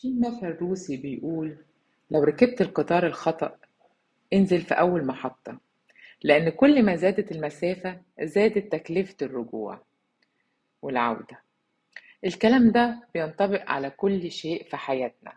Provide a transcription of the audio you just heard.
في مثل روسي بيقول لو ركبت القطار الخطأ انزل في أول محطة لأن كل ما زادت المسافة زادت تكلفة الرجوع والعودة. الكلام ده بينطبق على كل شيء في حياتنا.